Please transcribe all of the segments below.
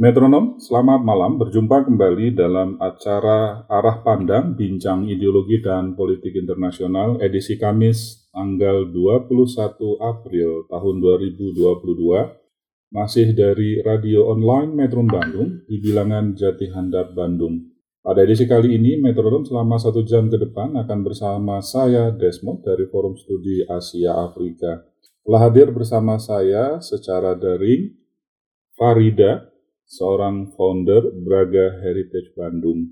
Metronom, selamat malam. Berjumpa kembali dalam acara Arah Pandang Bincang Ideologi dan Politik Internasional edisi Kamis tanggal 21 April tahun 2022 masih dari radio online Metro Bandung di bilangan Jati Handap Bandung. Pada edisi kali ini, Metronom selama satu jam ke depan akan bersama saya, Desmond, dari Forum Studi Asia Afrika. Telah hadir bersama saya secara daring, Farida, seorang founder Braga Heritage Bandung.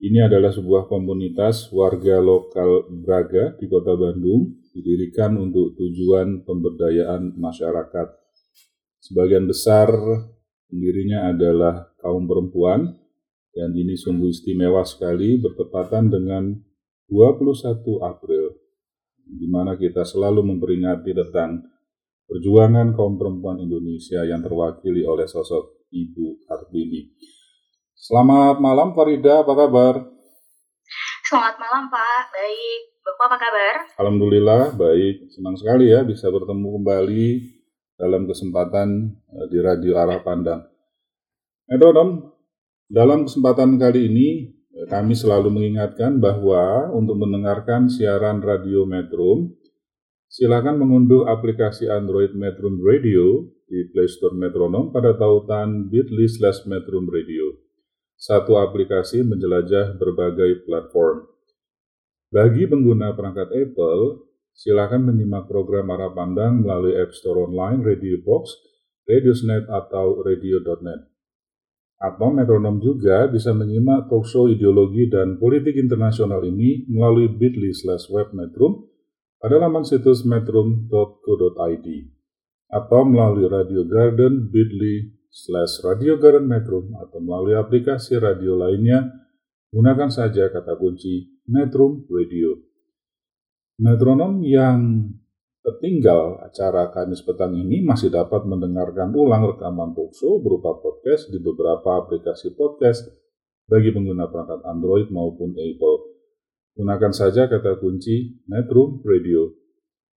Ini adalah sebuah komunitas warga lokal Braga di kota Bandung, didirikan untuk tujuan pemberdayaan masyarakat. Sebagian besar pendirinya adalah kaum perempuan, dan ini sungguh istimewa sekali bertepatan dengan 21 April, di mana kita selalu memperingati tentang perjuangan kaum perempuan Indonesia yang terwakili oleh sosok Ibu Kartini. Selamat malam Farida, apa kabar? Selamat malam Pak, baik. Bapak apa kabar? Alhamdulillah baik, senang sekali ya bisa bertemu kembali dalam kesempatan eh, di Radio Arah Pandang. Metronom, dalam kesempatan kali ini eh, kami selalu mengingatkan bahwa untuk mendengarkan siaran Radio Metro, silakan mengunduh aplikasi Android Metro Radio di Play Store Metronom pada tautan bit.ly slash Metrum Radio. Satu aplikasi menjelajah berbagai platform. Bagi pengguna perangkat Apple, silakan menyimak program arah pandang melalui App Store Online, Radio Box, Radiosnet, atau Radio.net. Atau metronom juga bisa menyimak talkshow ideologi dan politik internasional ini melalui bit.ly slash webmetrum pada laman situs metrum.co.id atau melalui Radio Garden bit.ly slash Radio Garden Metro atau melalui aplikasi radio lainnya, gunakan saja kata kunci Metro Radio. Metronom yang tertinggal acara Kamis petang ini masih dapat mendengarkan ulang rekaman talkshow berupa podcast di beberapa aplikasi podcast bagi pengguna perangkat Android maupun Apple. Gunakan saja kata kunci Metro Radio.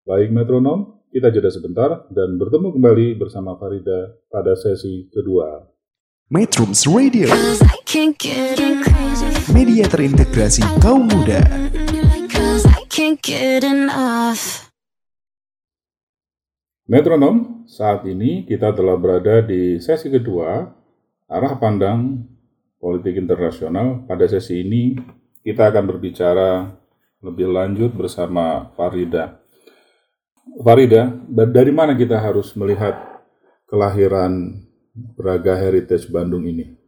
Baik metronom, kita jeda sebentar dan bertemu kembali bersama Farida pada sesi kedua. Metrums Radio, media terintegrasi kaum muda. Metronom, saat ini kita telah berada di sesi kedua, arah pandang politik internasional. Pada sesi ini kita akan berbicara lebih lanjut bersama Farida. Farida, dari mana kita harus melihat kelahiran Braga Heritage Bandung ini?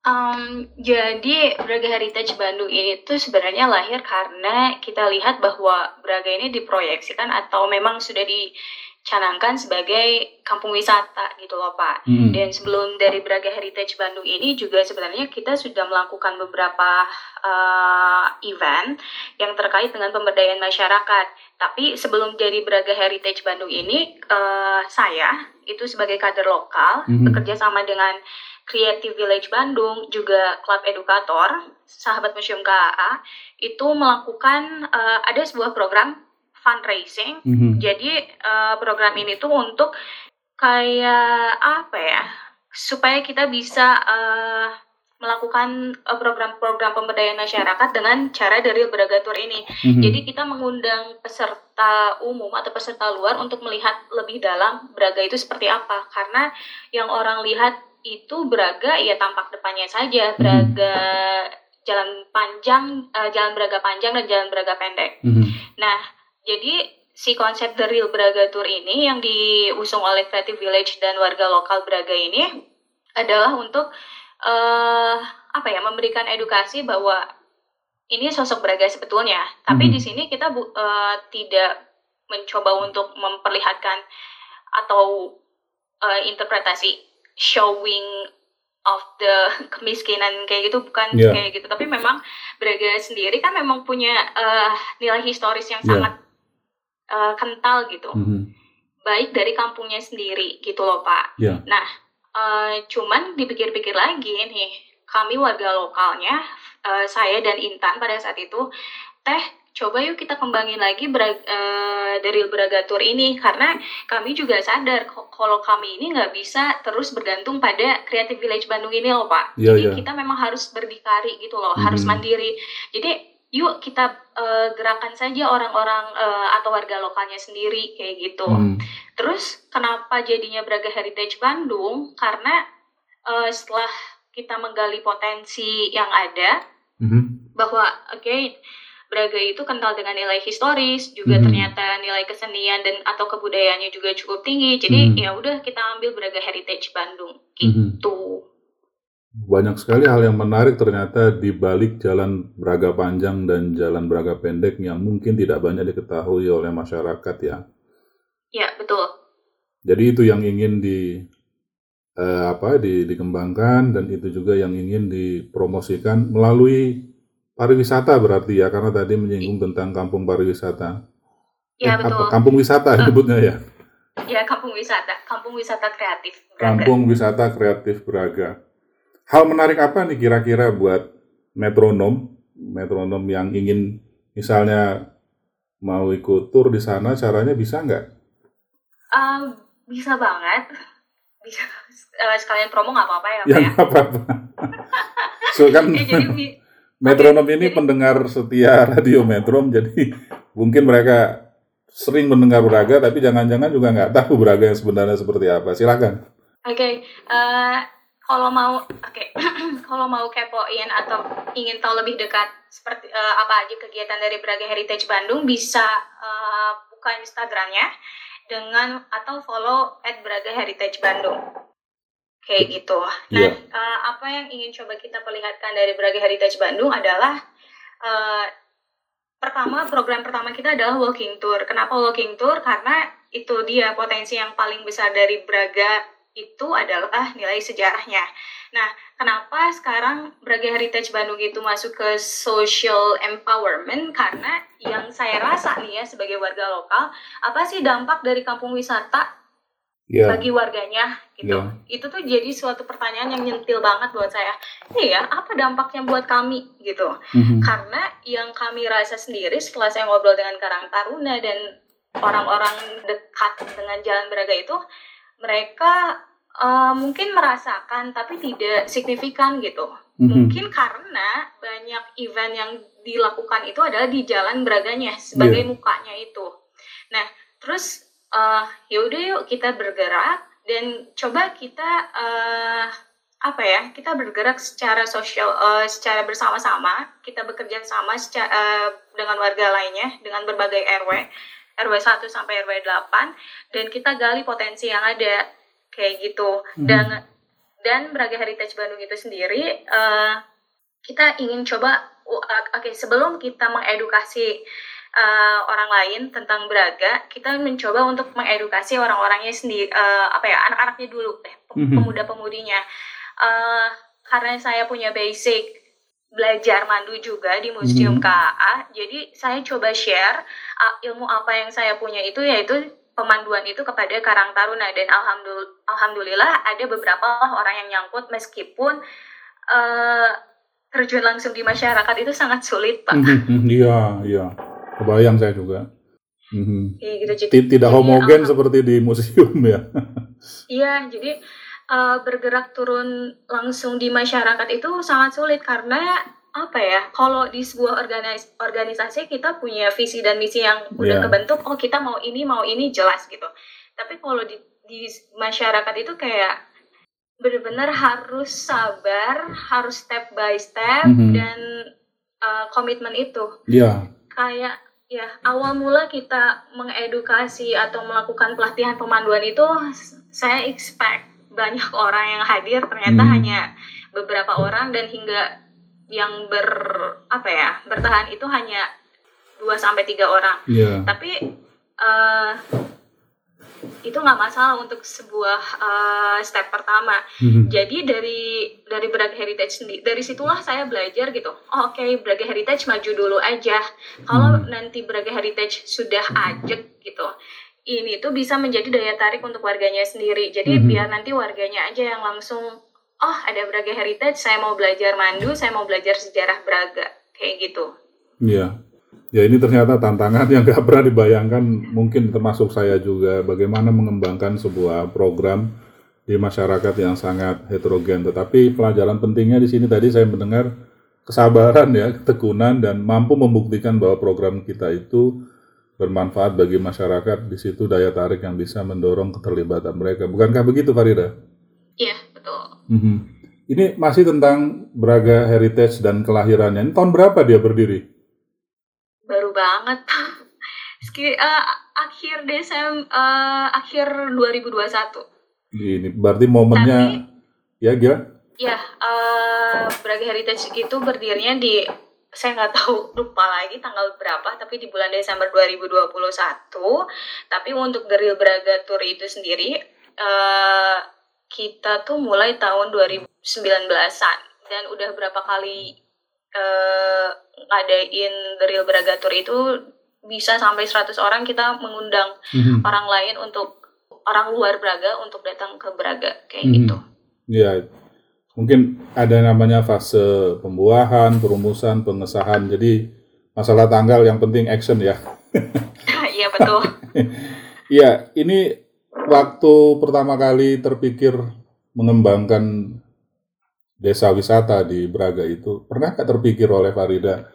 Um, jadi Braga Heritage Bandung ini tuh sebenarnya lahir karena kita lihat bahwa Braga ini diproyeksikan atau memang sudah dicanangkan sebagai kampung wisata gitu loh Pak. Hmm. Dan sebelum dari Braga Heritage Bandung ini juga sebenarnya kita sudah melakukan beberapa uh, event yang terkait dengan pemberdayaan masyarakat. Tapi sebelum jadi Braga Heritage Bandung ini, uh, saya itu sebagai kader lokal mm -hmm. bekerja sama dengan Creative Village Bandung, juga klub edukator, sahabat museum KAA, itu melakukan uh, ada sebuah program fundraising. Mm -hmm. Jadi uh, program ini tuh untuk kayak apa ya? Supaya kita bisa uh, melakukan program-program pemberdayaan masyarakat dengan cara dari Beragatur ini. Mm-hmm. Jadi kita mengundang peserta umum atau peserta luar untuk melihat lebih dalam Braga itu seperti apa. Karena yang orang lihat itu Braga ya tampak depannya saja, mhm. Braga mm-hmm. jalan panjang, uh, jalan Braga panjang dan jalan Braga pendek. Mm-hmm. Nah, jadi si konsep The Real Braga Tour ini yang diusung oleh Creative Village dan warga lokal Braga ini adalah untuk uh, apa ya memberikan edukasi bahwa ini sosok Braga sebetulnya, tapi mm-hmm. di sini kita bu, uh, tidak mencoba untuk memperlihatkan atau uh, interpretasi showing of the kemiskinan kayak gitu bukan Iya. kayak gitu tapi memang Braga sendiri kan memang punya eh, nilai historis yang Iya. sangat eh, kental gitu Mhm. baik dari kampungnya sendiri gitu loh Pak. Iya. Nah, eh, cuman dipikir-pikir lagi nih, kami warga lokalnya, eh, saya dan Intan pada saat itu, teh coba yuk kita kembangin lagi eh, dari Bragatur ini karena kami juga sadar kalau kami ini nggak bisa terus bergantung pada Creative Village Bandung ini loh Pak. Iya, Jadi iya. kita memang harus berdikari gitu loh, Mhm. harus mandiri. Jadi yuk kita eh, gerakan saja orang-orang eh, atau warga lokalnya sendiri kayak gitu. Mhm. Terus kenapa jadinya Braga Heritage Bandung? Karena eh, setelah kita menggali potensi yang ada Mhm. bahwa oke Braga itu kental dengan nilai historis, juga Mhm. ternyata nilai kesenian dan atau kebudayaannya juga cukup tinggi. Jadi Mhm. ya udah kita ambil Braga Heritage Bandung Mhm. gitu. Banyak sekali hal yang menarik ternyata di balik jalan Braga panjang dan jalan Braga pendek yang mungkin tidak banyak diketahui oleh masyarakat ya. Ya betul. Jadi itu yang ingin di eh, apa di, dikembangkan dan itu juga yang ingin dipromosikan melalui pariwisata berarti ya karena tadi menyinggung tentang kampung pariwisata. Ya Eh, betul. apa kampung wisata disebutnya ya. Ya kampung wisata, kampung wisata kreatif. Braga. Kampung wisata kreatif Braga. Hal menarik apa nih kira-kira buat metronom, metronom yang ingin misalnya mau ikut tur di sana, caranya bisa nggak? Um, bisa banget. Bisa eh, sekalian promo nggak apa-apa ya, Ya ya. nggak apa-apa. so kan Ya, jadi metronom ini jadi- pendengar setia radio metrom, jadi mungkin mereka sering mendengar Braga, tapi jangan-jangan juga nggak tahu Braga yang sebenarnya seperti apa. Silakan. Oke, eh, kalau mau oke, kalau mau kepoin atau ingin tahu lebih dekat seperti eh, apa aja kegiatan dari Braga Heritage Bandung bisa eh, buka Instagramnya dengan atau follow at Braga Heritage Bandung. Kayak gitu. Nah, Iya. eh, apa yang ingin coba kita perlihatkan dari Braga Heritage Bandung adalah eh, pertama program pertama kita adalah walking tour. Kenapa walking tour? Karena itu dia potensi yang paling besar dari Braga itu adalah nilai sejarahnya. Nah, kenapa sekarang Braga Heritage Bandung itu masuk ke social empowerment? Karena yang saya rasa nih ya sebagai warga lokal, apa sih dampak dari kampung wisata Ya, bagi warganya gitu. Ya. Itu tuh jadi suatu pertanyaan yang nyentil banget buat saya. Iya, apa dampaknya buat kami gitu? Mhm. Karena yang kami rasa sendiri setelah saya ngobrol dengan Karang Taruna dan orang-orang dekat dengan Jalan Braga itu, mereka eh, mungkin merasakan tapi tidak signifikan gitu. Mhm. Mungkin karena banyak event yang dilakukan itu adalah di Jalan Braganya sebagai Iya. mukanya itu. Nah, terus eh ya udah yuk kita bergerak dan coba kita eh apa ya kita bergerak secara sosial eh, secara bersama-sama kita bekerja sama seca- eh, dengan warga lainnya dengan berbagai RW RW 1 sampai RW 8 dan kita gali potensi yang ada kayak gitu dan dan Braga Heritage Bandung itu sendiri eh, kita ingin coba uh, oke sebelum kita mengedukasi uh, orang lain tentang Braga, kita mencoba untuk mengedukasi orang-orangnya sendiri, uh, apa ya, anak-anaknya dulu deh, Mhm. pemuda-pemudinya. Uh, karena saya punya basic belajar mandu juga di Museum Mhm. KA, jadi saya coba share uh, ilmu apa yang saya punya itu yaitu pemanduan itu kepada Karang Taruna dan alhamdulillah, alhamdulillah ada beberapa orang yang nyangkut meskipun uh, terjun langsung di masyarakat itu sangat sulit pak. Mhm. Iya, iya. Kebayang saya juga. Mhm. Kayak gitu jadi Tidak homogen seperti di museum ya. Iya, jadi eh, bergerak turun langsung di masyarakat itu sangat sulit karena apa ya? Kalau di sebuah organis- organisasi kita punya visi dan misi yang udah Iya. kebentuk, oh kita mau ini mau ini jelas gitu. Tapi kalau di di masyarakat itu kayak benar-benar harus sabar, harus step by step Mhm. dan eh, komitmen itu Iya. kayak ya awal mula kita mengedukasi atau melakukan pelatihan pemanduan itu saya expect banyak orang yang hadir ternyata Hmm. hanya beberapa orang dan hingga yang ber apa ya bertahan itu hanya 2 sampai tiga orang Iya. tapi eh, itu nggak masalah untuk sebuah uh, step pertama. Mhm. Jadi dari dari Braga Heritage sendiri, dari situlah saya belajar gitu. Oh, Oke, Braga Heritage maju dulu aja. Kalau nanti Braga Heritage sudah ajek gitu, ini tuh bisa menjadi daya tarik untuk warganya sendiri. Jadi Mhm. biar nanti warganya aja yang langsung, oh ada Braga Heritage, saya mau belajar mandu, saya mau belajar sejarah Braga, kayak gitu. Iya. Ya ini ternyata tantangan yang gak pernah dibayangkan mungkin termasuk saya juga bagaimana mengembangkan sebuah program di masyarakat yang sangat heterogen. Tetapi pelajaran pentingnya di sini tadi saya mendengar kesabaran ya, ketekunan dan mampu membuktikan bahwa program kita itu bermanfaat bagi masyarakat. Di situ daya tarik yang bisa mendorong keterlibatan mereka. Bukankah begitu Farida? Iya, betul. Mhm. Ini masih tentang Braga Heritage dan kelahirannya. Ini tahun berapa dia berdiri? Baru banget. Ski- eh, akhir Desember, eh, akhir 2021. Ini berarti momennya ya Gia? Ya, eh Braga Heritage itu berdirinya di saya nggak tahu lupa lagi tanggal berapa, tapi di bulan Desember 2021. Tapi untuk The Real Braga Tour itu sendiri, eh kita tuh mulai tahun 2019-an dan udah berapa kali eh ngadain The Real Braga Tour itu bisa sampai 100 orang kita mengundang orang lain untuk orang luar Braga untuk datang ke Braga kayak Mhm. gitu. Ya, mungkin ada namanya fase pembuahan, perumusan, pengesahan. Jadi masalah tanggal yang penting action ya. Iya betul. Iya, ini waktu pertama kali terpikir mengembangkan desa wisata di Braga itu, pernah nggak terpikir oleh Farida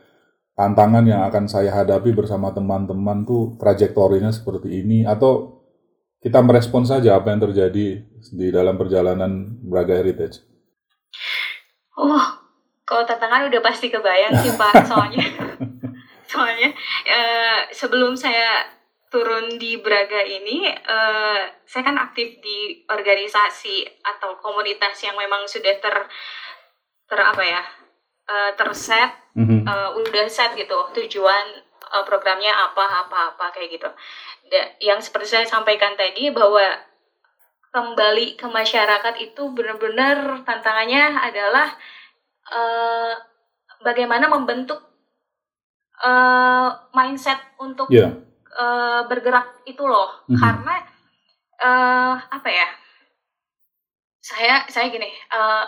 tantangan yang akan saya hadapi bersama teman-teman tuh trajektorinya seperti ini atau kita merespon saja apa yang terjadi di dalam perjalanan Braga Heritage? Oh, kalau tantangan udah pasti kebayang sih Pak, soalnya soalnya eh, sebelum saya turun di Braga ini, eh, saya kan aktif di organisasi atau komunitas yang memang sudah ter ter apa ya eh, terset eh, udah set gitu tujuan eh, programnya apa apa apa kayak gitu. Da- yang seperti saya sampaikan tadi bahwa kembali ke masyarakat itu benar-benar tantangannya adalah eh, bagaimana membentuk eh, mindset untuk Ya, eh, bergerak itu loh Mhm. karena eh, apa ya saya saya gini eh,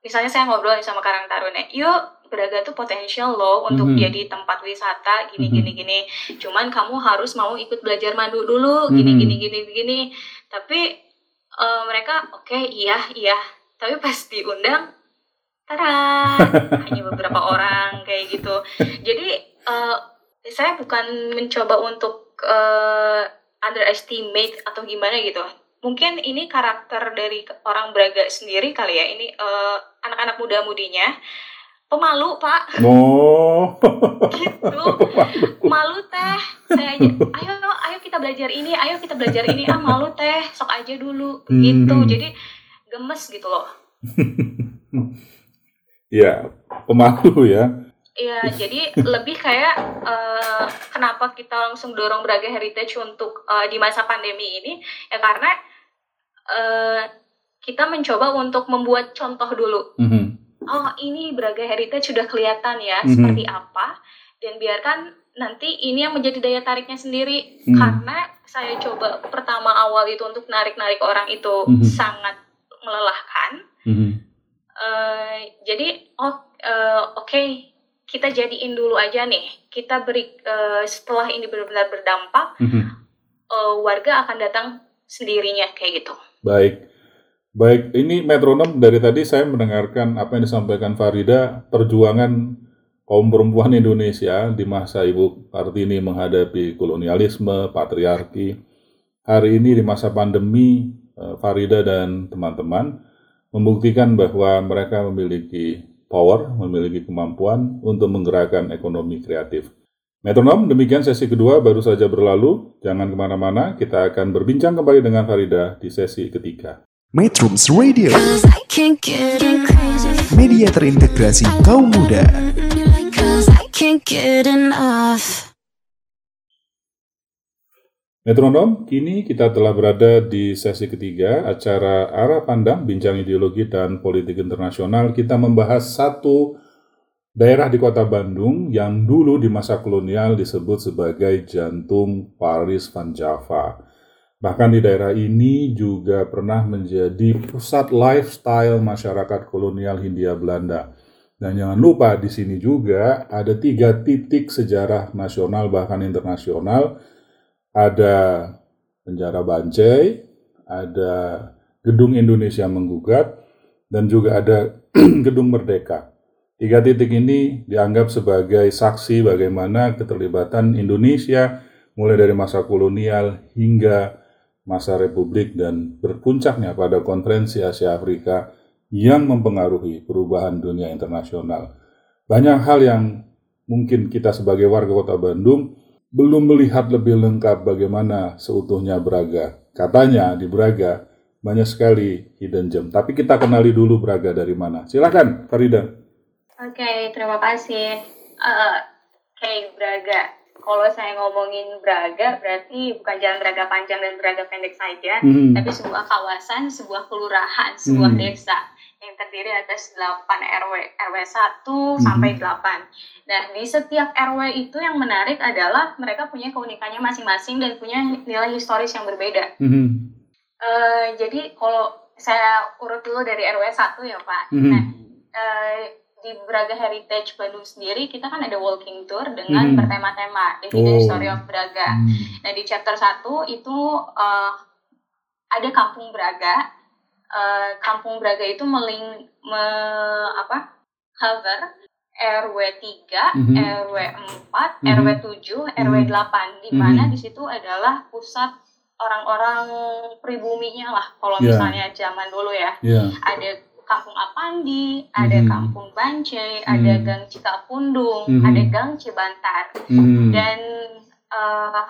misalnya saya ngobrol sama Karang Taruna yuk Braga tuh potensial loh untuk Mhm. jadi tempat wisata gini Mhm. gini gini cuman kamu harus mau ikut belajar mandu dulu gini Mhm. gini gini gini tapi eh, mereka oke iya iya. Tapi pas diundang tara hanya beberapa orang kayak gitu. Jadi eh, saya bukan mencoba untuk eh, underestimate atau gimana gitu. Mungkin ini karakter dari orang Braga sendiri kali ya. Ini eh, anak-anak muda-mudinya pemalu pak. Oh, gitu. Malu teh. Saya aja ayo ayo kita belajar ini ayo kita belajar ini. Ah malu teh. Sok aja dulu. Gitu. Hmm. jadi gemes gitu loh. Ya pemalu ya. Iya, jadi lebih kayak eh, kenapa kita langsung dorong Braga Heritage untuk eh, di masa pandemi ini? Ya karena eh, kita mencoba untuk membuat contoh dulu. Mhm. Oh, ini Braga Heritage sudah kelihatan ya Mhm. seperti apa dan biarkan nanti ini yang menjadi daya tariknya sendiri Mhm. karena saya coba pertama awal itu untuk narik-narik orang itu Mhm. sangat melelahkan. Mhm. Eh, jadi oh eh, oke kita jadiin dulu aja nih kita beri eh, setelah ini benar-benar berdampak Mhm. eh, warga akan datang sendirinya kayak gitu Baik. Baik, ini metronom dari tadi saya mendengarkan apa yang disampaikan Farida, perjuangan kaum perempuan Indonesia di masa Ibu Kartini menghadapi kolonialisme, patriarki. Hari ini di masa pandemi, eh, Farida dan teman-teman membuktikan bahwa mereka memiliki power, memiliki kemampuan untuk menggerakkan ekonomi kreatif. Metronom, demikian sesi kedua baru saja berlalu. Jangan ke mana-mana, kita akan berbincang kembali dengan Farida di sesi ketiga. Metrums Radio, media terintegrasi kaum muda. Metronom, kini kita telah berada di sesi ketiga acara Arah Pandang Bincang Ideologi dan Politik Internasional. Kita membahas satu daerah di kota Bandung yang dulu di masa kolonial disebut sebagai jantung Paris Van Java. Bahkan di daerah ini juga pernah menjadi pusat lifestyle masyarakat kolonial Hindia Belanda. Dan jangan lupa di sini juga ada tiga titik sejarah nasional bahkan internasional ada penjara Bancai, ada gedung Indonesia menggugat, dan juga ada gedung Merdeka. Tiga titik ini dianggap sebagai saksi bagaimana keterlibatan Indonesia mulai dari masa kolonial hingga masa republik dan berpuncaknya pada konferensi Asia Afrika yang mempengaruhi perubahan dunia internasional. Banyak hal yang mungkin kita sebagai warga kota Bandung belum melihat lebih lengkap bagaimana seutuhnya Braga. Katanya di Braga banyak sekali hidden gem. Tapi kita kenali dulu Braga dari mana. Silakan, Farida. Oke, terima kasih. Eh, Oke, Braga. Kalau saya ngomongin Braga, berarti bukan jalan Braga panjang dan Braga pendek saja, Hmm. tapi sebuah kawasan, sebuah kelurahan, sebuah Hmm. desa yang terdiri atas 8 RW, RW 1 sampai 8. Nah, di setiap RW itu yang menarik adalah mereka punya keunikannya masing-masing dan punya nilai historis yang berbeda. Mhm. Eh, jadi kalau saya urut dulu dari RW 1 ya Pak. Mhm. Nah, eh, di Braga Heritage Bandung sendiri kita kan ada walking tour dengan Mhm. bertema-tema Define Oh. Story of Braga. Nah di chapter 1 itu eh, ada Kampung Braga. Eh, Kampung Braga itu meling me, apa? cover RW 3, Mhm. RW 4, Mhm. RW 7, RW Mhm. 8 di mana Mhm. di situ adalah pusat orang-orang pribuminya lah kalau Ya. misalnya zaman dulu ya Ya. ada Kampung Apandi, ada Mhm. Kampung Bancai, ada Mhm. Gang Cikapundung, Mhm. ada Gang Cibantar. Mhm. Dan eh,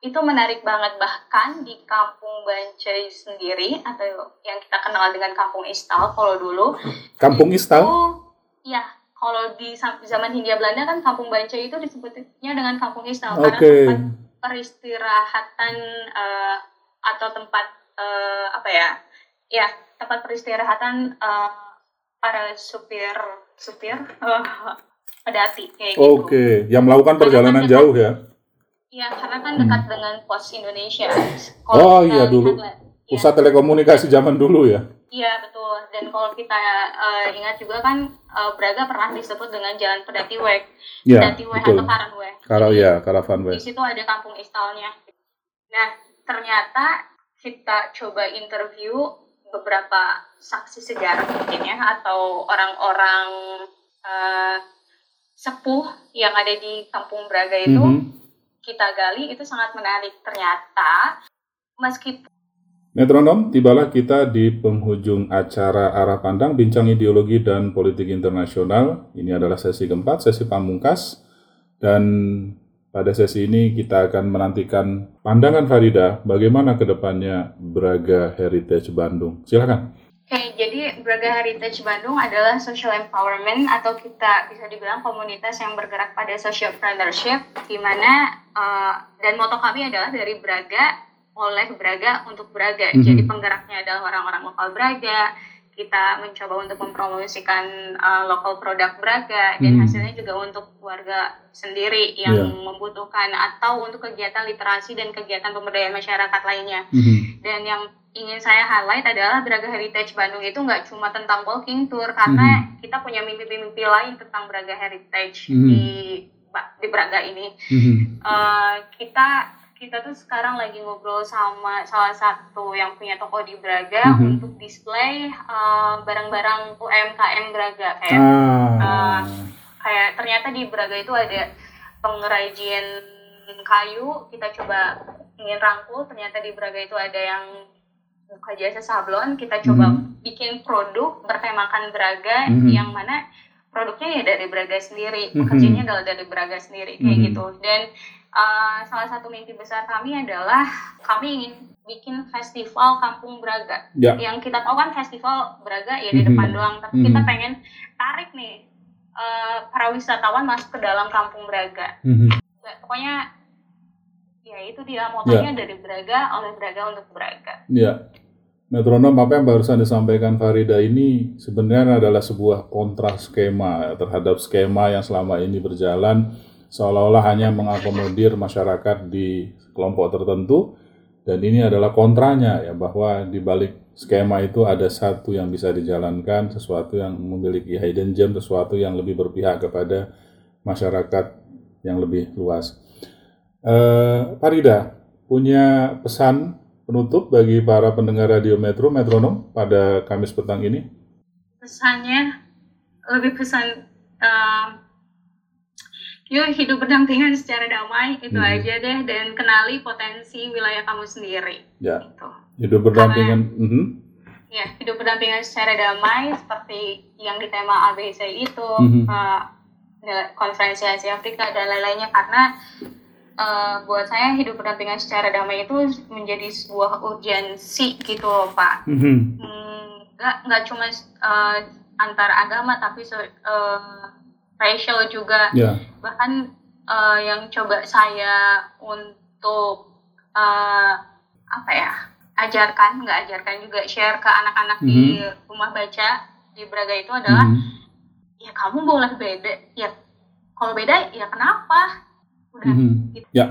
itu menarik banget bahkan di Kampung Bancai sendiri atau yang kita kenal dengan Kampung Istal kalau dulu Kampung Istal. Iya. Kalau di zaman Hindia Belanda kan Kampung Bancai itu disebutnya dengan Kampung Istal Oke. karena tempat peristirahatan eh, atau tempat eh, apa ya? Ya, tempat peristirahatan eh, para supir supir eh, pedati kayak gitu. Oke, yang melakukan perjalanan Karena kan jauh ya. Iya, karena kan dekat dengan pos Indonesia. Oh, iya, dulu. lihat- iya. Pusat telekomunikasi zaman dulu ya. Iya betul. Dan kalau kita eh, ingat juga kan eh, Braga pernah disebut dengan Jalan Pedati Weg, Ya, Pedati Weg atau Karanwe. Kalau ya, Karavan Di Way. situ ada kampung istalnya. Nah ternyata kita coba interview beberapa saksi sejarah mungkin ya atau orang-orang eh, sepuh yang ada di kampung Braga itu Mhm. kita gali itu sangat menarik. Ternyata meskipun Metronom, tibalah kita di penghujung acara Arah Pandang Bincang Ideologi dan Politik Internasional. Ini adalah sesi keempat, sesi pamungkas. Dan pada sesi ini kita akan menantikan pandangan Farida bagaimana ke depannya Braga Heritage Bandung. Silakan. Oke, jadi Braga Heritage Bandung adalah social empowerment atau kita bisa dibilang komunitas yang bergerak pada social entrepreneurship, di mana eh, dan moto kami adalah dari Braga oleh Braga untuk Braga. Mhm. Jadi penggeraknya adalah orang-orang lokal Braga. Kita mencoba untuk mempromosikan eh, lokal produk Braga dan Mhm. hasilnya juga untuk warga sendiri yang Iya. membutuhkan atau untuk kegiatan literasi dan kegiatan pemberdayaan masyarakat lainnya. Mhm. Dan yang ingin saya highlight adalah Braga Heritage Bandung itu nggak cuma tentang walking tour karena kita punya mimpi-mimpi lain tentang Braga Heritage Mhm. di di Braga ini. Mhm. Eh, kita kita tuh sekarang lagi ngobrol sama salah satu yang punya toko di Braga Mhm. untuk display eh, barang-barang UMKM Braga kayak Ah. kayak ternyata di Braga itu ada pengrajin kayu kita coba ingin rangkul ternyata di Braga itu ada yang buka jasa sablon kita coba Mhm. bikin produk bertemakan Braga Mhm. yang mana produknya ya dari Braga sendiri Mhm. pekerjanya adalah dari Braga sendiri kayak Mhm. gitu dan uh, salah satu mimpi besar kami adalah kami ingin bikin festival Kampung Braga Ya. yang kita tahu kan festival Braga ya di Mhm. depan doang tapi kita Mhm. pengen tarik nih uh, para wisatawan masuk ke dalam Kampung Braga Mhm. Nggak, pokoknya ya itu dia motonya dari Braga oleh Braga untuk Braga. Ya, metronom apa yang barusan disampaikan Farida ini sebenarnya adalah sebuah kontra skema ya, terhadap skema yang selama ini berjalan seolah-olah hanya mengakomodir masyarakat di kelompok tertentu dan ini adalah kontranya ya bahwa di balik skema itu ada satu yang bisa dijalankan, sesuatu yang memiliki hidden gem, sesuatu yang lebih berpihak kepada masyarakat yang lebih luas. Uh, Farida, punya pesan penutup bagi para pendengar radio Metro Metronom pada Kamis petang ini? Pesannya lebih pesan uh, yuk hidup berdampingan secara damai itu Hmm. aja deh dan kenali potensi wilayah kamu sendiri. Ya, Gitu. hidup berdampingan. Mhm. Ya, hidup berdampingan secara damai seperti yang di tema ABC itu, Mhm. eh, konferensi Asia Afrika dan lain-lainnya karena eh, buat saya hidup berdampingan secara damai itu menjadi sebuah urgensi gitu loh Pak. Mhm. Hmm, nggak nggak cuma eh, antar agama tapi eh, racial juga Ya, bahkan eh, yang coba saya untuk eh, apa ya ajarkan nggak ajarkan juga share ke anak-anak di rumah baca di Braga itu adalah Mhm. ya kamu boleh beda ya kalau beda ya kenapa udah Mhm. gitu, Ya,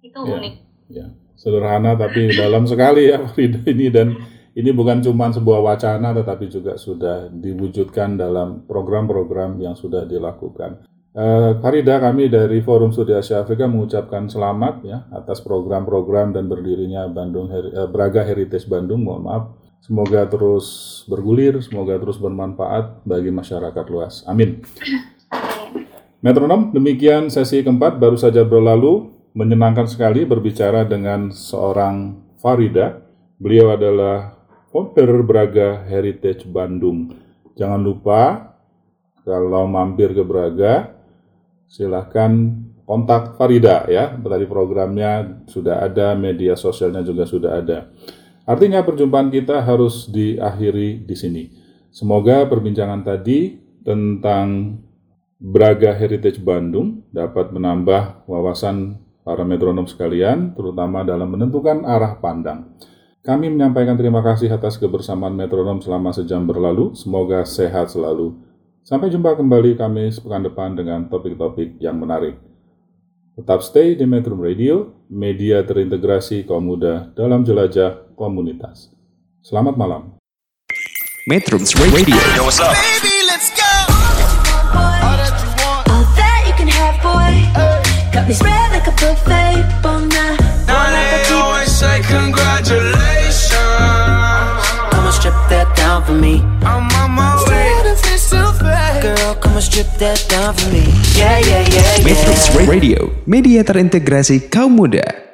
itu Ya. unik ya, sederhana tapi dalam sekali ya Farida ini dan ini bukan cuma sebuah wacana tetapi juga sudah diwujudkan dalam program-program yang sudah dilakukan. Eh, Farida, kami dari Forum Studi Asia Afrika mengucapkan selamat ya atas program-program dan berdirinya Bandung Heri- eh, Braga Heritage Bandung. Mohon maaf. Semoga terus bergulir, semoga terus bermanfaat bagi masyarakat luas. Amin. Metronom, demikian sesi keempat baru saja berlalu. Menyenangkan sekali berbicara dengan seorang Farida. Beliau adalah founder Braga Heritage Bandung. Jangan lupa kalau mampir ke Braga, silahkan kontak Farida ya. Tadi programnya sudah ada, media sosialnya juga sudah ada. Artinya perjumpaan kita harus diakhiri di sini. Semoga perbincangan tadi tentang Braga Heritage Bandung dapat menambah wawasan para metronom sekalian, terutama dalam menentukan arah pandang. Kami menyampaikan terima kasih atas kebersamaan metronom selama sejam berlalu. Semoga sehat selalu. Sampai jumpa kembali kami sepekan depan dengan topik-topik yang menarik. Tetap stay di Metro Radio, media terintegrasi kaum muda dalam jelajah komunitas. Selamat malam. Metrums Radio Baby, let's go. Got me spread like a buffet. Bon night. Now they always say congratulations. Come and strip that down for me. I'm on my way. Girl, come and strip that down for me. Yeah, yeah, yeah, yeah. Metrums Radio Media terintegrasi kaum muda